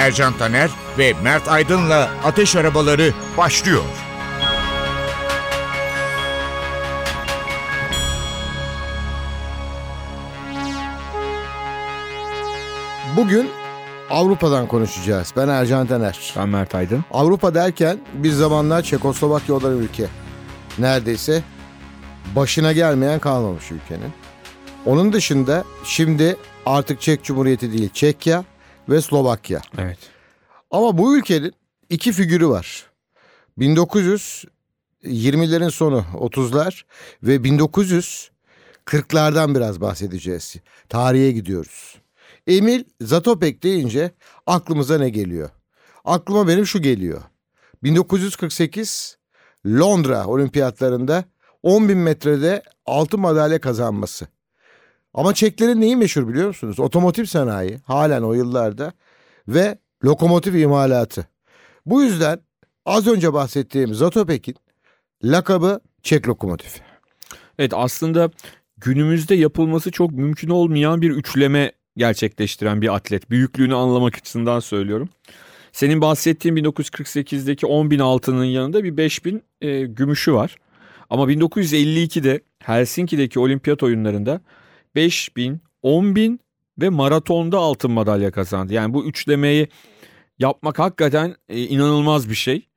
Ercan Taner ve Mert Aydın'la Ateş Arabaları başlıyor. Bugün Avrupa'dan konuşacağız. Ben Ercan Taner. Ben Mert Aydın. Avrupa derken bir zamanlar Çekoslovakya olan ülke. Neredeyse başına gelmeyen kalmamış ülkenin. Onun dışında şimdi artık Çek Cumhuriyeti değil Çekya ve Slovakya. Evet. Ama bu ülkenin iki figürü var. 1920'lerin sonu 30'lar ve 1940'lardan biraz bahsedeceğiz. Tarihe gidiyoruz. Emil Zatopek deyince aklımıza ne geliyor? Aklıma benim şu geliyor. 1948 Londra olimpiyatlarında 10 bin metrede altın madalya kazanması. Ama Çeklerin neyi meşhur biliyor musunuz? Otomotiv sanayi halen o yıllarda ve lokomotif imalatı. Bu yüzden az önce bahsettiğim Zatopek'in lakabı Çek lokomotifi. Evet aslında günümüzde yapılması çok mümkün olmayan bir üçleme gerçekleştiren bir atlet. Büyüklüğünü anlamak açısından söylüyorum. Senin bahsettiğin 1948'deki 10 bin altının yanında bir 5 bin e, gümüşü var. Ama 1952'de Helsinki'deki olimpiyat oyunlarında 5 bin, 10 bin ve maratonda altın madalya kazandı. Yani bu üçlemeyi yapmak hakikaten e, inanılmaz bir şey.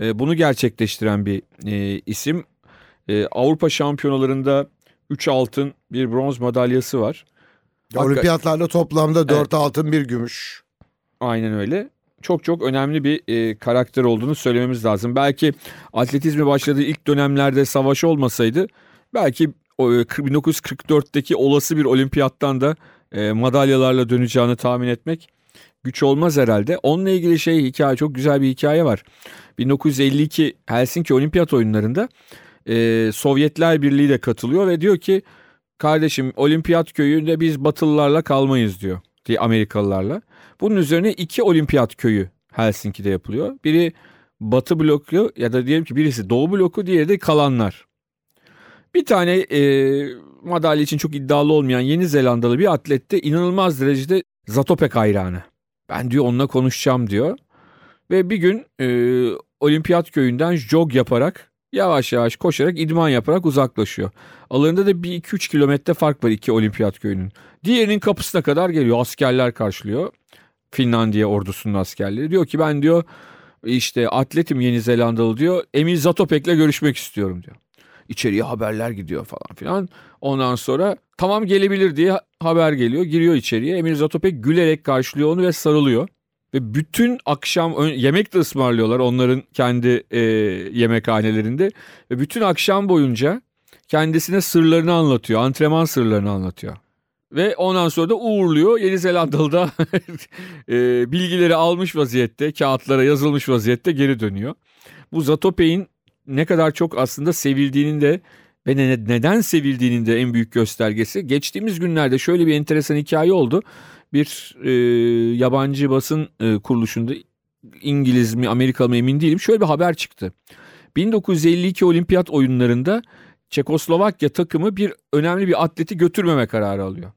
E, bunu gerçekleştiren bir e, isim. E, Avrupa şampiyonalarında 3 altın, bir bronz madalyası var. Hakikaten. Olimpiyatlarda toplamda 4 evet. altın, bir gümüş. Aynen öyle. Çok çok önemli bir e, karakter olduğunu söylememiz lazım. Belki atletizme başladığı ilk dönemlerde savaş olmasaydı belki 1944'teki olası bir olimpiyattan da e, madalyalarla döneceğini tahmin etmek güç olmaz herhalde. Onunla ilgili şey hikaye çok güzel bir hikaye var. 1952 Helsinki Olimpiyat Oyunları'nda e, Sovyetler Birliği de katılıyor ve diyor ki kardeşim olimpiyat köyünde biz batılılarla kalmayız diyor diye Amerikalılarla. Bunun üzerine iki olimpiyat köyü Helsinki'de yapılıyor. Biri batı bloku ya da diyelim ki birisi doğu bloku diğeri de kalanlar. Bir tane e, madalya için çok iddialı olmayan Yeni Zelandalı bir atlette inanılmaz derecede Zatopek hayranı. Ben diyor onunla konuşacağım diyor. Ve bir gün e, olimpiyat köyünden jog yaparak yavaş yavaş koşarak idman yaparak uzaklaşıyor. Alanında da bir 2-3 kilometre fark var iki olimpiyat köyünün. Diğerinin kapısına kadar geliyor askerler karşılıyor. Finlandiya ordusunun askerleri. Diyor ki ben diyor işte atletim Yeni Zelandalı diyor. Emil Zatopek'le görüşmek istiyorum diyor. İçeriye haberler gidiyor falan filan. Ondan sonra tamam gelebilir diye haber geliyor. Giriyor içeriye. Emir Zatopek gülerek karşılıyor onu ve sarılıyor. Ve bütün akşam yemek de ısmarlıyorlar onların kendi e, yemekhanelerinde. Ve bütün akşam boyunca kendisine sırlarını anlatıyor. Antrenman sırlarını anlatıyor. Ve ondan sonra da uğurluyor. Yeni Zelandalı'da e, bilgileri almış vaziyette, kağıtlara yazılmış vaziyette geri dönüyor. Bu Zatopek'in ne kadar çok aslında sevildiğinin de ve ne, neden sevildiğinin de en büyük göstergesi. Geçtiğimiz günlerde şöyle bir enteresan hikaye oldu. Bir e, yabancı basın e, kuruluşunda İngiliz mi Amerikalı mı emin değilim. Şöyle bir haber çıktı. 1952 olimpiyat oyunlarında Çekoslovakya takımı bir önemli bir atleti götürmeme kararı alıyor.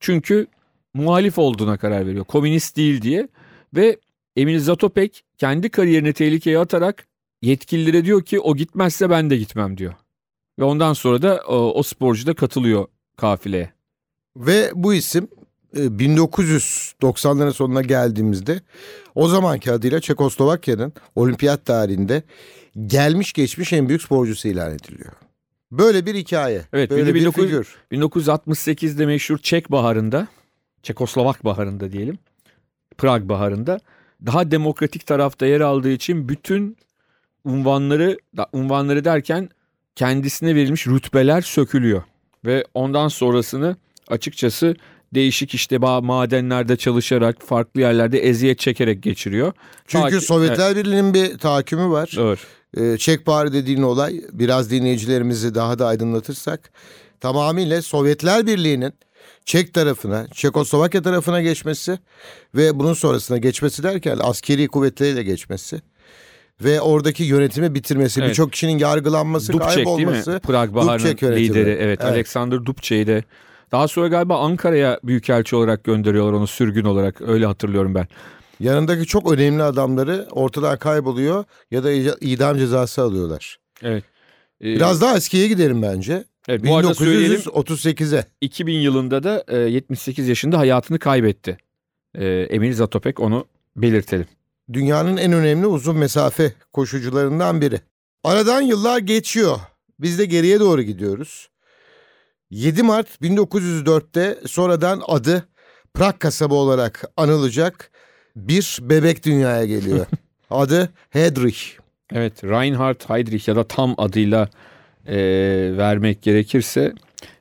Çünkü muhalif olduğuna karar veriyor. Komünist değil diye ve Emil Zatopek kendi kariyerini tehlikeye atarak yetkililere diyor ki o gitmezse ben de gitmem diyor. Ve ondan sonra da o, o sporcu da katılıyor kafileye. Ve bu isim 1990'ların e, sonuna geldiğimizde o zamanki adıyla Çekoslovakya'nın olimpiyat tarihinde gelmiş geçmiş en büyük sporcusu ilan ediliyor. Böyle bir hikaye. Evet, böyle bir 19, figür. 1968'de meşhur Çek Baharı'nda, Çekoslovak Baharı'nda diyelim, Prag Baharı'nda daha demokratik tarafta yer aldığı için bütün unvanları unvanları derken kendisine verilmiş rütbeler sökülüyor ve ondan sonrasını açıkçası değişik işte madenlerde çalışarak farklı yerlerde eziyet çekerek geçiriyor. Çünkü Ta ki- Sovyetler Birliği'nin bir tahakkümü var. Doğru. Ee, Çekbari dediğin olay biraz dinleyicilerimizi daha da aydınlatırsak tamamıyla Sovyetler Birliği'nin Çek tarafına, Çekoslovakya tarafına geçmesi ve bunun sonrasına geçmesi derken askeri kuvvetleriyle geçmesi ve oradaki yönetimi bitirmesi, Evet. birçok kişinin yargılanması, Dubček değil mi? kaybolması. Prag yönetimi. lideri. Evet, Evet. Alexander Dubček'i de. Daha sonra galiba Ankara'ya büyükelçi olarak gönderiyorlar onu sürgün olarak. Öyle hatırlıyorum ben. Yanındaki çok önemli adamları ortadan kayboluyor ya da idam cezası alıyorlar. Evet. Ee, Biraz daha eskiye giderim bence. evet, bu arada söyleyelim 1938'e. 2000 yılında da e, 78 yaşında hayatını kaybetti. E, Emil Zatopek onu belirtelim. Dünyanın en önemli uzun mesafe koşucularından biri. Aradan yıllar geçiyor. Biz de geriye doğru gidiyoruz. 7 Mart 1904'te sonradan adı Prag kasabı olarak anılacak bir bebek dünyaya geliyor. adı Hedrich. Evet Reinhard Heydrich ya da tam adıyla e, vermek gerekirse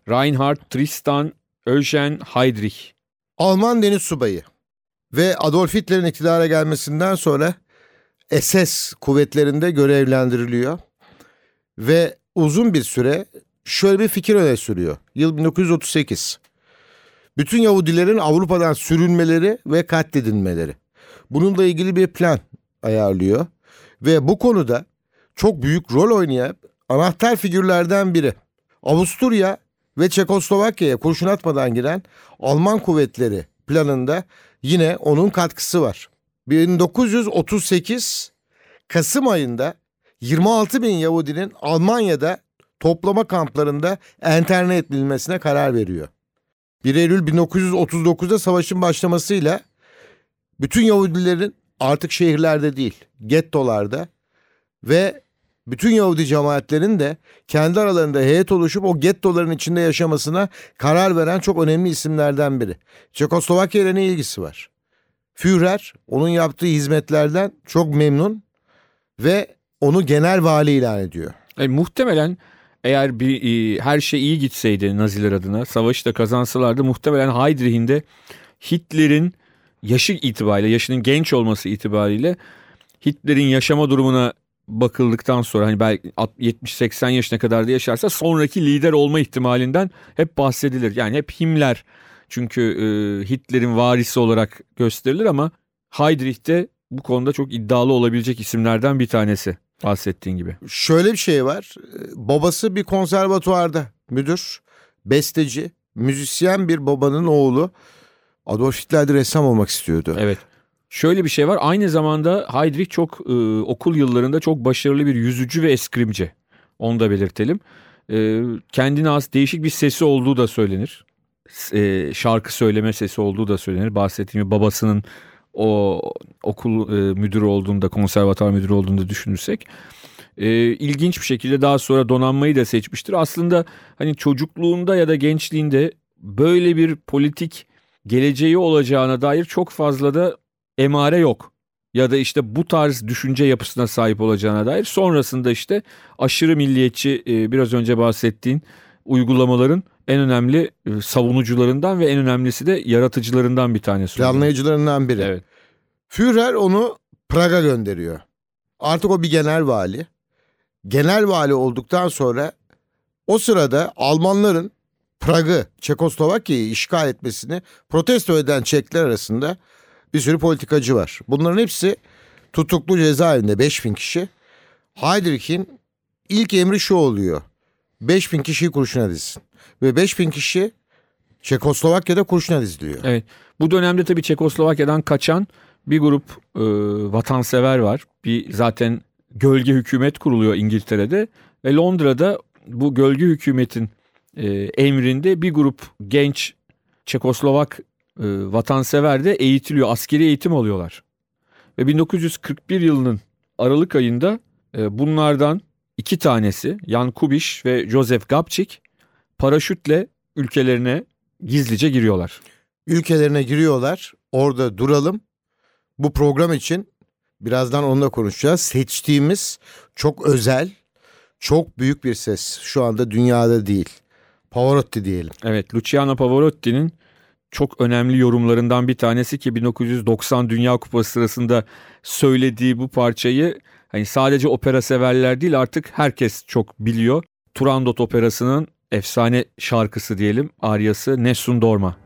Reinhard Tristan Eugen Heydrich. Alman deniz subayı ve Adolf Hitler'in iktidara gelmesinden sonra SS kuvvetlerinde görevlendiriliyor ve uzun bir süre şöyle bir fikir öne sürüyor. Yıl 1938. Bütün Yahudilerin Avrupa'dan sürülmeleri ve katledilmeleri. Bununla ilgili bir plan ayarlıyor ve bu konuda çok büyük rol oynayan anahtar figürlerden biri. Avusturya ve Çekoslovakya'ya kurşun atmadan giren Alman kuvvetleri planında yine onun katkısı var. 1938 Kasım ayında 26 bin Yahudinin Almanya'da toplama kamplarında enterne edilmesine karar veriyor. 1 Eylül 1939'da savaşın başlamasıyla bütün Yahudilerin artık şehirlerde değil, gettolarda ve bütün Yahudi cemaatlerin de kendi aralarında heyet oluşup o gettoların içinde yaşamasına karar veren çok önemli isimlerden biri. Çekoslovakya ile ne ilgisi var? Führer onun yaptığı hizmetlerden çok memnun ve onu genel vali ilan ediyor. E, muhtemelen eğer bir e, her şey iyi gitseydi Naziler adına savaşı da kazansalardı muhtemelen Heydrich'in de Hitler'in yaşı itibariyle yaşının genç olması itibariyle Hitler'in yaşama durumuna bakıldıktan sonra hani belki 70-80 yaşına kadar da yaşarsa sonraki lider olma ihtimalinden hep bahsedilir. Yani hep Himmler çünkü e, Hitler'in varisi olarak gösterilir ama Heydrich de bu konuda çok iddialı olabilecek isimlerden bir tanesi bahsettiğin gibi. Şöyle bir şey var. Babası bir konservatuvarda müdür, besteci, müzisyen bir babanın oğlu. Adolf Hitler de ressam olmak istiyordu. Evet. Şöyle bir şey var. Aynı zamanda Heydrich çok e, okul yıllarında çok başarılı bir yüzücü ve eskrimci. Onu da belirtelim. E, kendine az değişik bir sesi olduğu da söylenir. E, şarkı söyleme sesi olduğu da söylenir. Bahsettiğim gibi babasının o okul e, müdürü olduğunda, konservatuar müdürü olduğunda düşünürsek. E, ilginç bir şekilde daha sonra donanmayı da seçmiştir. Aslında hani çocukluğunda ya da gençliğinde böyle bir politik geleceği olacağına dair çok fazla da emare yok. Ya da işte bu tarz düşünce yapısına sahip olacağına dair. Sonrasında işte aşırı milliyetçi e, biraz önce bahsettiğin uygulamaların en önemli e, savunucularından ve en önemlisi de yaratıcılarından bir tanesi. Planlayıcılarından biri. Evet. Führer onu Prag'a gönderiyor. Artık o bir genel vali. Genel vali olduktan sonra o sırada Almanların Prag'ı, Çekoslovakya'yı işgal etmesini protesto eden Çekler arasında bir sürü politikacı var. Bunların hepsi tutuklu cezaevinde 5000 kişi. Heydrich'in ilk emri şu oluyor. 5000 kişiyi kurşuna dizsin. Ve 5000 kişi Çekoslovakya'da kurşuna diziliyor. Evet. Bu dönemde tabii Çekoslovakya'dan kaçan bir grup e, vatansever var. Bir zaten gölge hükümet kuruluyor İngiltere'de ve Londra'da bu gölge hükümetin e, emrinde bir grup genç Çekoslovak e, vatansever de eğitiliyor. Askeri eğitim alıyorlar. Ve 1941 yılının Aralık ayında e, bunlardan iki tanesi Jan Kubiş ve Joseph Gabčík paraşütle ülkelerine gizlice giriyorlar. ülkelerine giriyorlar. Orada duralım. Bu program için birazdan onunla konuşacağız. Seçtiğimiz çok özel, çok büyük bir ses. Şu anda dünyada değil. Pavarotti diyelim. Evet, Luciano Pavarotti'nin çok önemli yorumlarından bir tanesi ki 1990 Dünya Kupası sırasında söylediği bu parçayı hani sadece opera severler değil artık herkes çok biliyor. Turandot Operası'nın efsane şarkısı diyelim, aryası Nessun Dorma.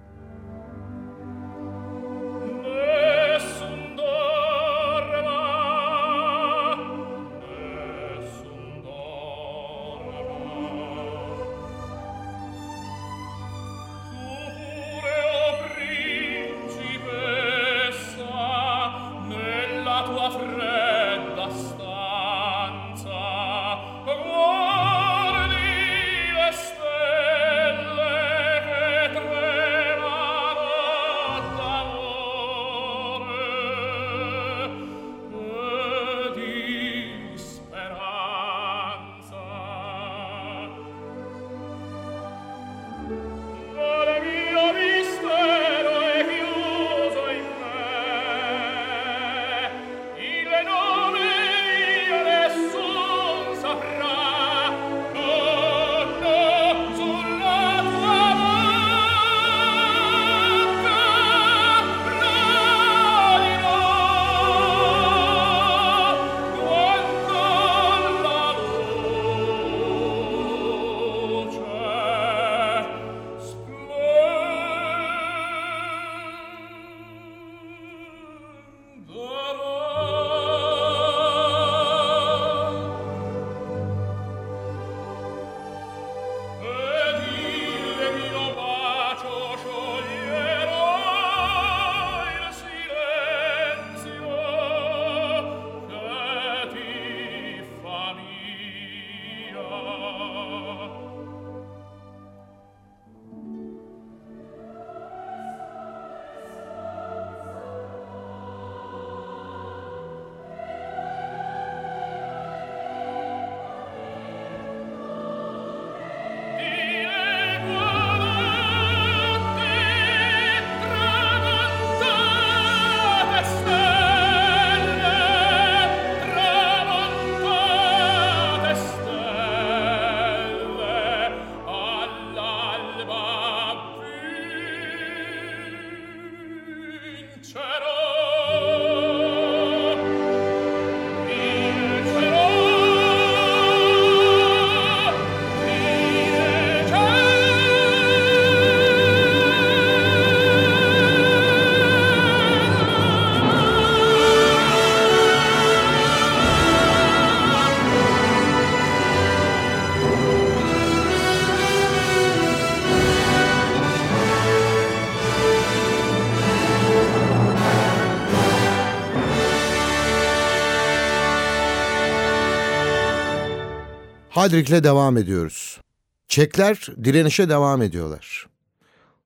Hadrik'le devam ediyoruz. Çekler direnişe devam ediyorlar.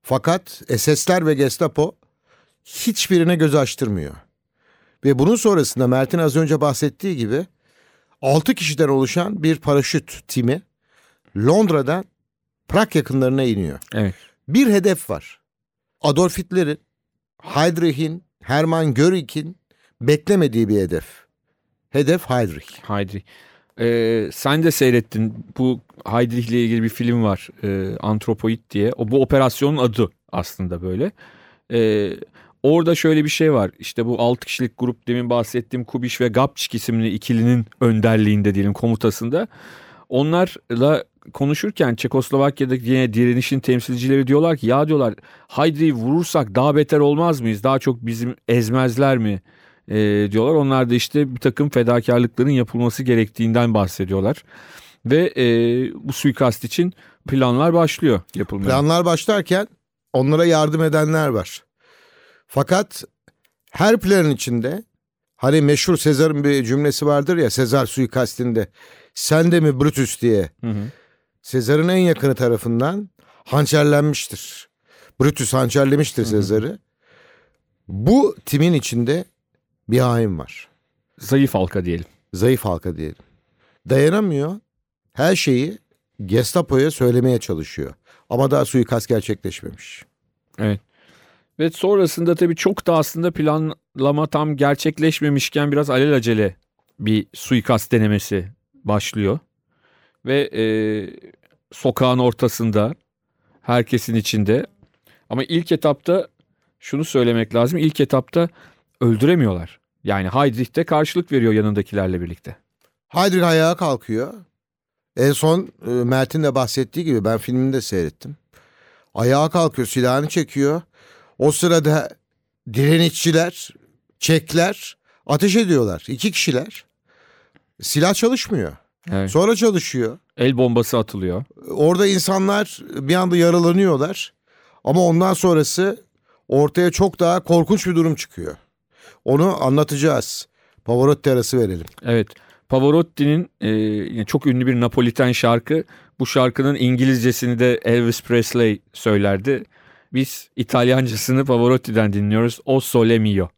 Fakat SS'ler ve Gestapo hiçbirine göz açtırmıyor. Ve bunun sonrasında Mert'in az önce bahsettiği gibi 6 kişiden oluşan bir paraşüt timi Londra'dan Prag yakınlarına iniyor. Evet. Bir hedef var. Adolf Hitler'in, Heydrich'in, Hermann Görik'in beklemediği bir hedef. Hedef Heydrich. Heydrich. Ee, sen de seyrettin. Bu Heydrich ile ilgili bir film var. E, Antropoid diye. O bu operasyonun adı aslında böyle. Ee, orada şöyle bir şey var. İşte bu 6 kişilik grup demin bahsettiğim Kubiş ve Gapçik isimli ikilinin önderliğinde diyelim komutasında. Onlarla konuşurken Çekoslovakya'da yine direnişin temsilcileri diyorlar ki ya diyorlar Heydrich'i vurursak daha beter olmaz mıyız? Daha çok bizim ezmezler mi? E, diyorlar. Onlar da işte bir takım fedakarlıkların yapılması gerektiğinden bahsediyorlar. Ve e, bu suikast için planlar başlıyor yapılmaya. Planlar başlarken onlara yardım edenler var. Fakat her planın içinde hani meşhur Sezar'ın bir cümlesi vardır ya Sezar suikastinde sen de mi Brutus diye. Hı hı. Sezar'ın en yakını tarafından hançerlenmiştir. Brutus hançerlemiştir Sezar'ı. Bu timin içinde bir hain var. Zayıf halka diyelim. Zayıf halka diyelim. Dayanamıyor. Her şeyi Gestapo'ya söylemeye çalışıyor. Ama daha suikast gerçekleşmemiş. Evet. Ve sonrasında tabii çok da aslında planlama tam gerçekleşmemişken biraz alelacele bir suikast denemesi başlıyor. Ve e, sokağın ortasında herkesin içinde Ama ilk etapta şunu söylemek lazım. İlk etapta öldüremiyorlar. Yani Heydrich de karşılık veriyor yanındakilerle birlikte. Heydrich ayağa kalkıyor. En son e, Mert'in de bahsettiği gibi ben filmini de seyrettim. Ayağa kalkıyor, silahını çekiyor. O sırada direnişçiler, Çekler ateş ediyorlar. İki kişiler. Silah çalışmıyor. Evet. Sonra çalışıyor. El bombası atılıyor. Orada insanlar bir anda yaralanıyorlar. Ama ondan sonrası ortaya çok daha korkunç bir durum çıkıyor. Onu anlatacağız. Pavarotti arası verelim. Evet. Pavarotti'nin e, çok ünlü bir Napoliten şarkı. Bu şarkının İngilizcesini de Elvis Presley söylerdi. Biz İtalyancasını Pavarotti'den dinliyoruz. O Sole Mio.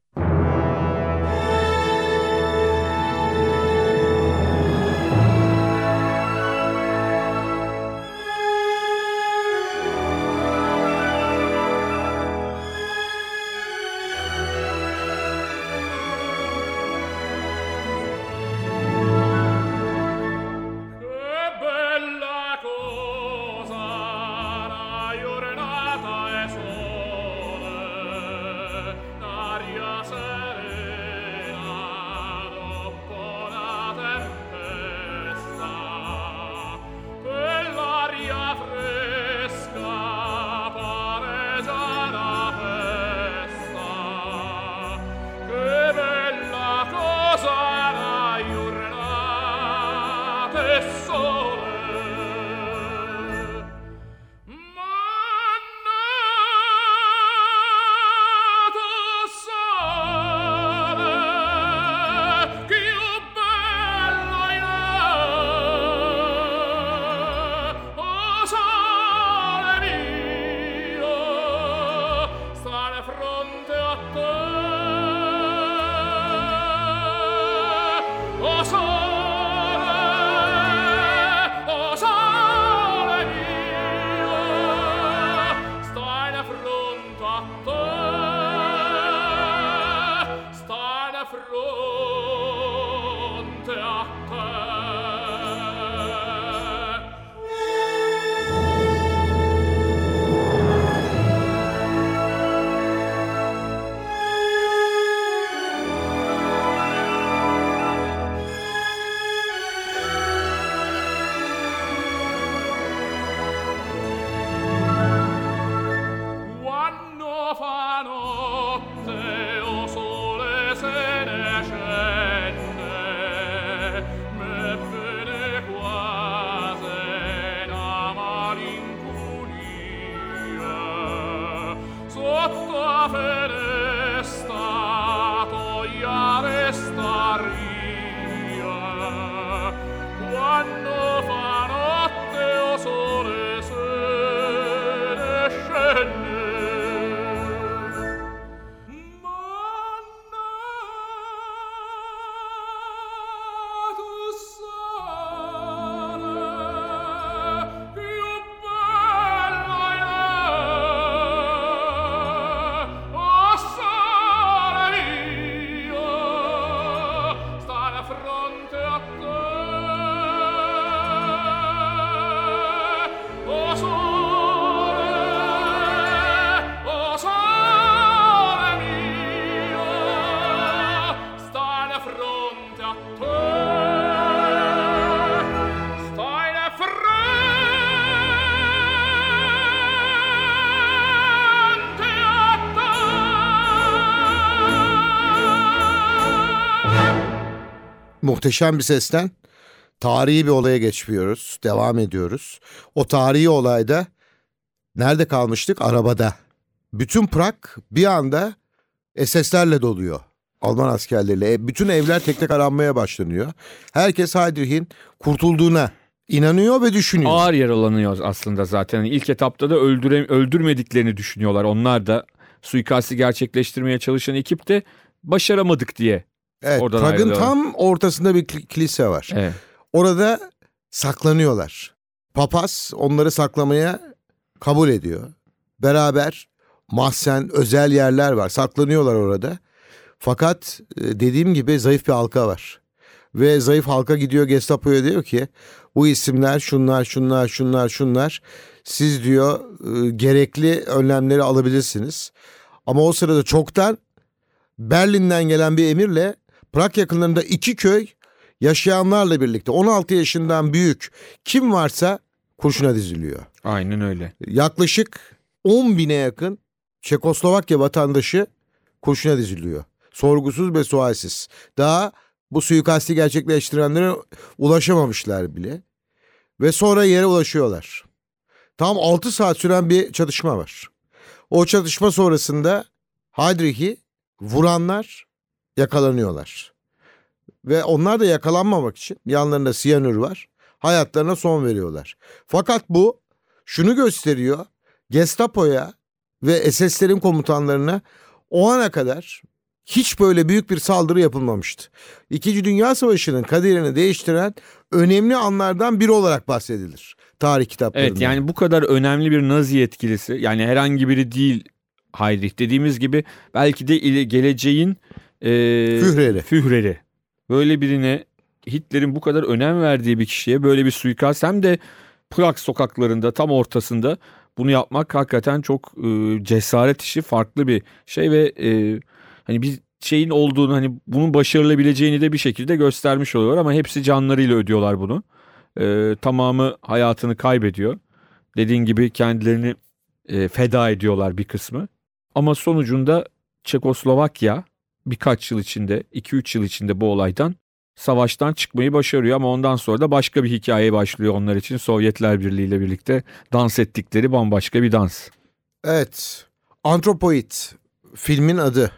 Muhteşem bir sesten tarihi bir olaya geçiyoruz. Devam ediyoruz. O tarihi olayda nerede kalmıştık? Arabada. Bütün Prag bir anda SS'lerle doluyor. Alman askerleriyle. E, Bütün evler tek tek aranmaya başlanıyor. Herkes Heydrich'in kurtulduğuna inanıyor ve düşünüyor. Ağır yaralanıyor aslında zaten. İlk etapta da öldüre, öldürmediklerini düşünüyorlar. Onlar da suikasti gerçekleştirmeye çalışan ekip de başaramadık diye. Evet, oradan Prag'ın tam ortasında bir kil- kilise var. Evet. Orada saklanıyorlar. Papaz onları saklamaya kabul ediyor. Beraber mahzen, özel yerler var. Saklanıyorlar orada. Fakat e, dediğim gibi zayıf bir halka var. Ve zayıf halka gidiyor Gestapo'ya diyor ki bu isimler şunlar şunlar şunlar şunlar siz diyor e, gerekli önlemleri alabilirsiniz. Ama o sırada çoktan Berlin'den gelen bir emirle Prag yakınlarında iki köy yaşayanlarla birlikte 16 yaşından büyük kim varsa kurşuna diziliyor. Aynen öyle. Yaklaşık 10 bine yakın Çekoslovakya vatandaşı kurşuna diziliyor. Sorgusuz ve sualsiz. Daha bu suikasti gerçekleştirenlere ulaşamamışlar bile. Ve sonra yere ulaşıyorlar. Tam 6 saat süren bir çatışma var. O çatışma sonrasında Heydrich'i vuranlar yakalanıyorlar. Ve onlar da yakalanmamak için yanlarında siyanür var. Hayatlarına son veriyorlar. Fakat bu şunu gösteriyor. Gestapo'ya ve SS'lerin komutanlarına o ana kadar hiç böyle büyük bir saldırı yapılmamıştı. İkinci Dünya Savaşı'nın kaderini değiştiren önemli anlardan biri olarak bahsedilir tarih kitaplarında. Evet yani bu kadar önemli bir Nazi yetkilisi yani herhangi biri değil Heinrich dediğimiz gibi belki de geleceğin e, Führeri. Führeri. Böyle birine Hitler'in bu kadar önem verdiği bir kişiye böyle bir suikast hem de Prag sokaklarında tam ortasında bunu yapmak hakikaten çok e, cesaret işi farklı bir şey ve e, hani bir şeyin olduğunu hani bunun başarılabileceğini de bir şekilde göstermiş oluyorlar ama hepsi canlarıyla ödüyorlar bunu. E, tamamı hayatını kaybediyor. Dediğin gibi kendilerini e, feda ediyorlar bir kısmı. Ama sonucunda Çekoslovakya birkaç yıl içinde, 2-3 yıl içinde bu olaydan savaştan çıkmayı başarıyor ama ondan sonra da başka bir hikaye başlıyor onlar için. Sovyetler Birliği ile birlikte dans ettikleri bambaşka bir dans. Evet. Antropoid filmin adı.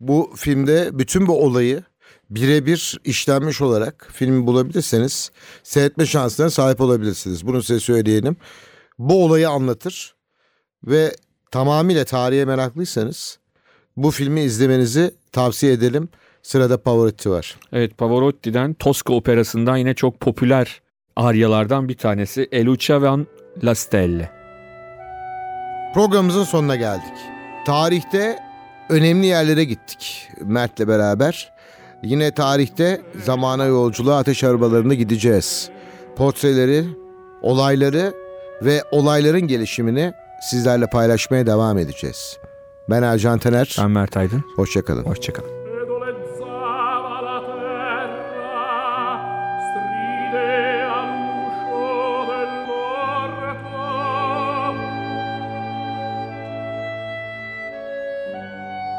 Bu filmde bütün bu olayı birebir işlenmiş olarak filmi bulabilirseniz seyretme şansına sahip olabilirsiniz. Bunu size söyleyelim. Bu olayı anlatır ve tamamıyla tarihe meraklıysanız bu filmi izlemenizi tavsiye edelim. Sırada Pavarotti var. Evet Pavarotti'den Tosca operasından yine çok popüler aryalardan bir tanesi E Lucia van la Stelle. Programımızın sonuna geldik. Tarihte önemli yerlere gittik Mert'le beraber. Yine tarihte zamana yolculuğa ateş arabalarında gideceğiz. Portreleri, olayları ve olayların gelişimini sizlerle paylaşmaya devam edeceğiz. Ben Ercan Taner. Ben Mert Aydın. Hoşçakalın. Hoşçakalın.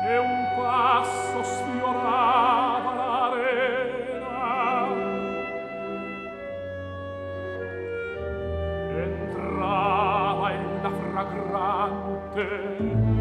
e la terra,